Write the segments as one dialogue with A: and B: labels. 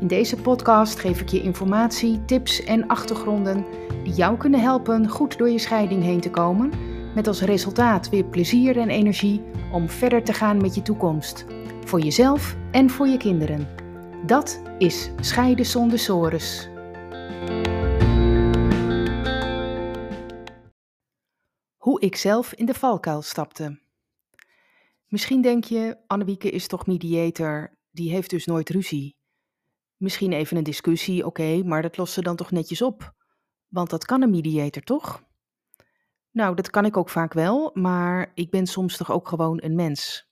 A: In deze podcast geef ik je informatie, tips en achtergronden die jou kunnen helpen goed door je scheiding heen te komen, met als resultaat weer plezier en energie om verder te gaan met je toekomst, voor jezelf en voor je kinderen. Dat is Scheiden zonder sores. Hoe ik zelf in de valkuil stapte. Misschien denk je, Annewieke is toch mediator, die heeft dus nooit ruzie. Misschien even een discussie, oké, maar dat lost ze dan toch netjes op. Want dat kan een mediator, toch? Nou, dat kan ik ook vaak wel, maar ik ben soms toch ook gewoon een mens.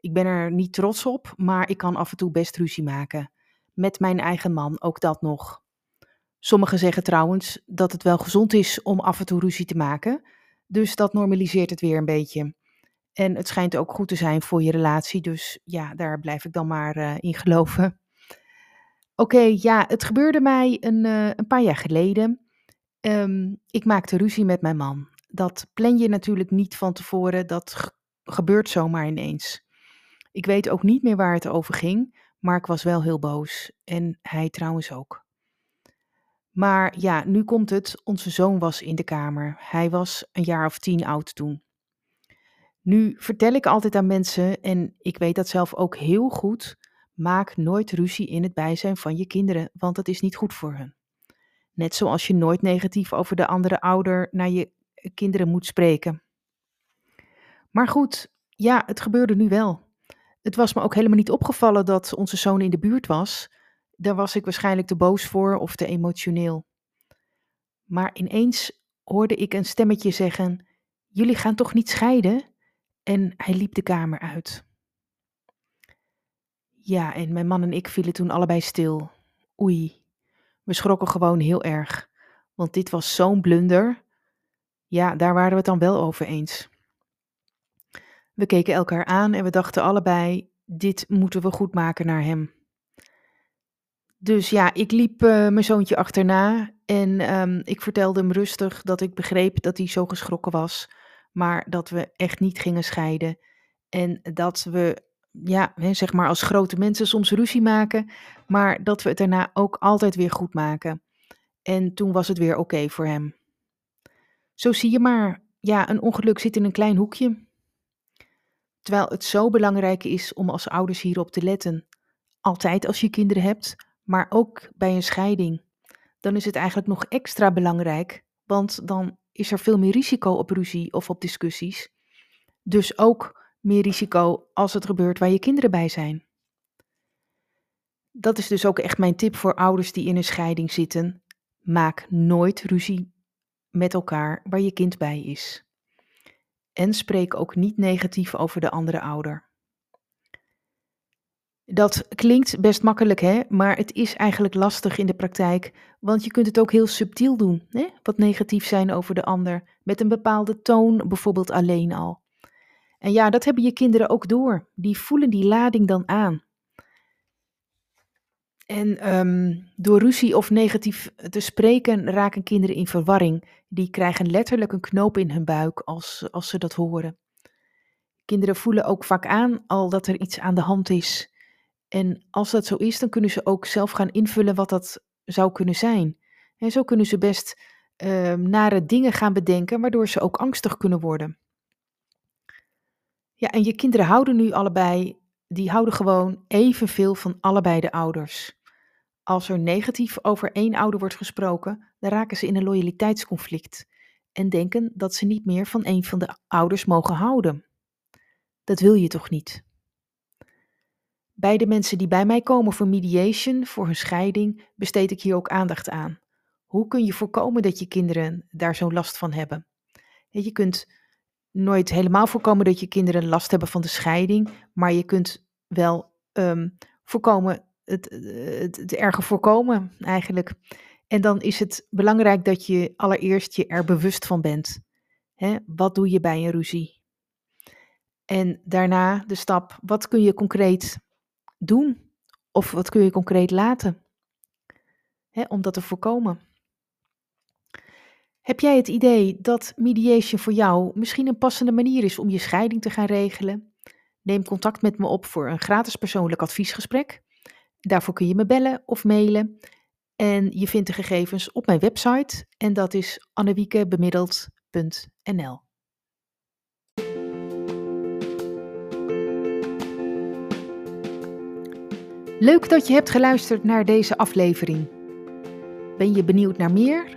A: Ik ben er niet trots op, maar ik kan af en toe best ruzie maken. Met mijn eigen man, ook dat nog. Sommigen zeggen trouwens dat het wel gezond is om af en toe ruzie te maken, dus dat normaliseert het weer een beetje. En het schijnt ook goed te zijn voor je relatie, dus ja, daar blijf ik dan maar uh, in geloven. Oké, ja, het gebeurde mij een, uh, een paar jaar geleden. Um, ik maakte ruzie met mijn man. Dat plan je natuurlijk niet van tevoren, dat gebeurt zomaar ineens. Ik weet ook niet meer waar het over ging, maar ik was wel heel boos. En hij trouwens ook. Maar ja, nu komt het. Onze zoon was in de kamer. Hij was een jaar of tien oud toen. Nu vertel ik altijd aan mensen, en ik weet dat zelf ook heel goed, Maak nooit ruzie in het bijzijn van je kinderen, want dat is niet goed voor hen. Net zoals je nooit negatief over de andere ouder naar je kinderen moet spreken. Maar goed, ja, het gebeurde nu wel. Het was me ook helemaal niet opgevallen dat onze zoon in de buurt was. Daar was ik waarschijnlijk te boos voor of te emotioneel. Maar ineens hoorde ik een stemmetje zeggen: Jullie gaan toch niet scheiden? En hij liep de kamer uit. Ja, en mijn man en ik vielen toen allebei stil. Oei, we schrokken gewoon heel erg. Want dit was zo'n blunder. Ja, daar waren we het dan wel over eens. We keken elkaar aan en we dachten allebei: dit moeten we goed maken naar hem. Dus ja, ik liep uh, mijn zoontje achterna en um, ik vertelde hem rustig dat ik begreep dat hij zo geschrokken was, maar dat we echt niet gingen scheiden. En dat we ja, zeg maar als grote mensen soms ruzie maken, maar dat we het daarna ook altijd weer goed maken. En toen was het weer oké voor hem. Zo zie je maar, ja, een ongeluk zit in een klein hoekje. Terwijl het zo belangrijk is om als ouders hierop te letten. Altijd als je kinderen hebt, maar ook bij een scheiding. Dan is het eigenlijk nog extra belangrijk, want dan is er veel meer risico op ruzie of op discussies. Dus ook meer risico als het gebeurt waar je kinderen bij zijn. Dat is dus ook echt mijn tip voor ouders die in een scheiding zitten. Maak nooit ruzie met elkaar waar je kind bij is. En spreek ook niet negatief over de andere ouder. Dat klinkt best makkelijk, hè? maar het is eigenlijk lastig in de praktijk, want je kunt het ook heel subtiel doen. Hè? Wat negatief zijn over de ander, met een bepaalde toon, bijvoorbeeld alleen al. En ja, dat hebben je kinderen ook door. Die voelen die lading dan aan. En um, door ruzie of negatief te spreken raken kinderen in verwarring. Die krijgen letterlijk een knoop in hun buik als, als ze dat horen. Kinderen voelen ook vaak aan al dat er iets aan de hand is. En als dat zo is, dan kunnen ze ook zelf gaan invullen wat dat zou kunnen zijn. En zo kunnen ze best uh, nare dingen gaan bedenken, waardoor ze ook angstig kunnen worden. Ja, en je kinderen houden nu allebei, die houden gewoon evenveel van allebei de ouders. Als er negatief over één ouder wordt gesproken, dan raken ze in een loyaliteitsconflict en denken dat ze niet meer van een van de ouders mogen houden. Dat wil je toch niet? Bij de mensen die bij mij komen voor mediation, voor hun scheiding, besteed ik hier ook aandacht aan. Hoe kun je voorkomen dat je kinderen daar zo'n last van hebben? Je kunt nooit helemaal voorkomen dat je kinderen last hebben van de scheiding, maar je kunt wel um, voorkomen, het, het, het erger voorkomen eigenlijk. En dan is het belangrijk dat je allereerst je er bewust van bent. Hè, wat doe je bij een ruzie? En daarna de stap, wat kun je concreet doen? Of wat kun je concreet laten? Hè, om dat te voorkomen. Heb jij het idee dat mediation voor jou misschien een passende manier is om je scheiding te gaan regelen? Neem contact met me op voor een gratis persoonlijk adviesgesprek. Daarvoor kun je me bellen of mailen. En je vindt de gegevens op mijn website en dat is annewiekebemiddeld.nl. Leuk dat je hebt geluisterd naar deze aflevering. Ben je benieuwd naar meer?